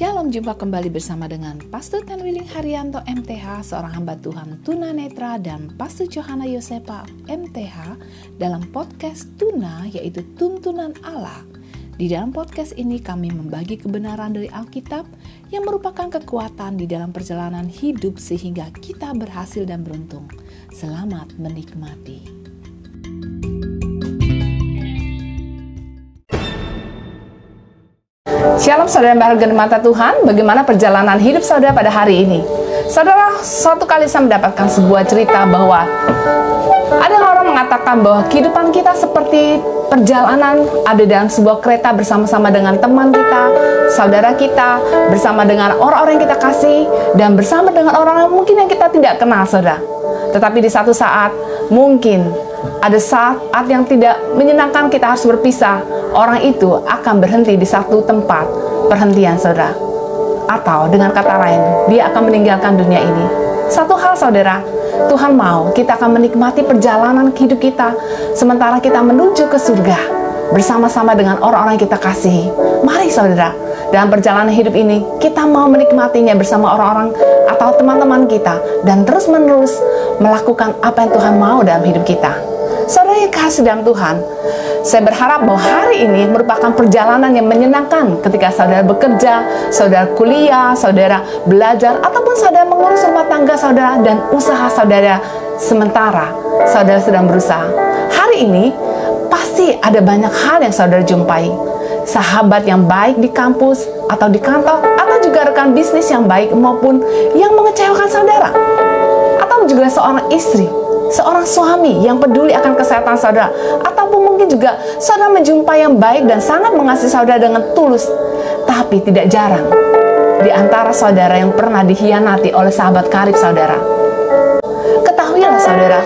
Shalom, jumpa kembali bersama dengan Pastor Tanwiling Haryanto MTH, seorang hamba Tuhan Tuna Netra dan Pastor Johanna Yosepa MTH dalam podcast Tuna yaitu Tuntunan Allah. Di dalam podcast ini kami membagi kebenaran dari Alkitab yang merupakan kekuatan di dalam perjalanan hidup sehingga kita berhasil dan beruntung. Selamat menikmati. Shalom saudara yang berharga di mata Tuhan, bagaimana perjalanan hidup saudara pada hari ini? Saudara, suatu kali saya mendapatkan sebuah cerita bahwa ada orang mengatakan bahwa kehidupan kita seperti perjalanan ada dalam sebuah kereta bersama-sama dengan teman kita, saudara kita, bersama dengan orang-orang yang kita kasih, dan bersama dengan orang-orang mungkin yang kita tidak kenal, saudara. Tetapi di satu saat, mungkin ada saat yang tidak menyenangkan kita harus berpisah, orang itu akan berhenti di satu tempat perhentian saudara. Atau dengan kata lain, dia akan meninggalkan dunia ini. Satu hal saudara, Tuhan mau kita akan menikmati perjalanan hidup kita sementara kita menuju ke surga bersama-sama dengan orang-orang yang kita kasihi. Mari saudara, dalam perjalanan hidup ini kita mau menikmatinya bersama orang-orang atau teman-teman kita dan terus-menerus melakukan apa yang Tuhan mau dalam hidup kita. Yang kasih dalam Tuhan, saya berharap bahwa hari ini merupakan perjalanan yang menyenangkan ketika saudara bekerja, saudara kuliah, saudara belajar, ataupun saudara mengurus rumah tangga saudara dan usaha saudara sementara saudara sedang berusaha. Hari ini pasti ada banyak hal yang saudara jumpai. Sahabat yang baik di kampus atau di kantor, atau juga rekan bisnis yang baik maupun yang mengecewakan saudara. Atau juga seorang istri seorang suami yang peduli akan kesehatan saudara, ataupun mungkin juga saudara menjumpai yang baik dan sangat mengasihi saudara dengan tulus, tapi tidak jarang di antara saudara yang pernah dikhianati oleh sahabat karib saudara. Ketahuilah saudara,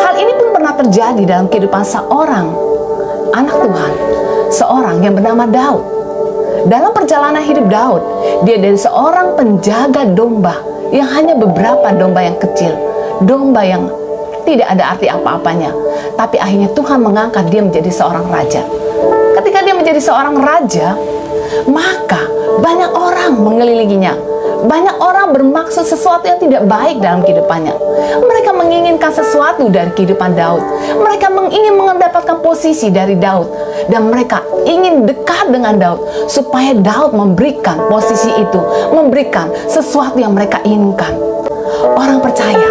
hal ini pun pernah terjadi dalam kehidupan seorang anak Tuhan, seorang yang bernama Daud. Dalam perjalanan hidup Daud, dia dari seorang penjaga domba yang hanya beberapa domba yang kecil, domba yang tidak ada arti apa-apanya. Tapi akhirnya Tuhan mengangkat dia menjadi seorang raja. Ketika dia menjadi seorang raja, maka banyak orang mengelilinginya. Banyak orang bermaksud sesuatu yang tidak baik dalam kehidupannya. Mereka menginginkan sesuatu dari kehidupan Daud. Mereka ingin mendapatkan posisi dari Daud. Dan mereka ingin dekat dengan Daud. Supaya Daud memberikan posisi itu. Memberikan sesuatu yang mereka inginkan. Orang percaya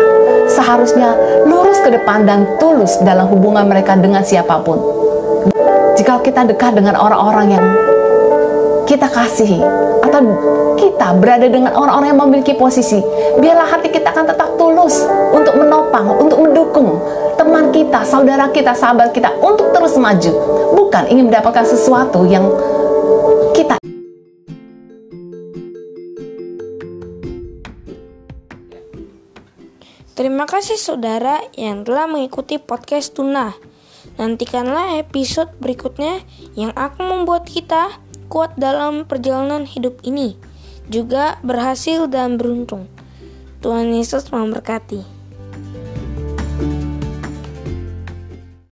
seharusnya lurus ke depan dan tulus dalam hubungan mereka dengan siapa pun. Jika kita dekat dengan orang-orang yang kita kasihi atau kita berada dengan orang-orang yang memiliki posisi, biarlah hati kita akan tetap tulus untuk menopang, untuk mendukung teman kita, saudara kita, sahabat kita untuk terus maju, bukan ingin mendapatkan sesuatu yang kita Terima kasih saudara yang telah mengikuti podcast Tuna. Nantikanlah episode berikutnya yang akan membuat kita kuat dalam perjalanan hidup ini, juga berhasil dan beruntung. Tuhan Yesus memberkati.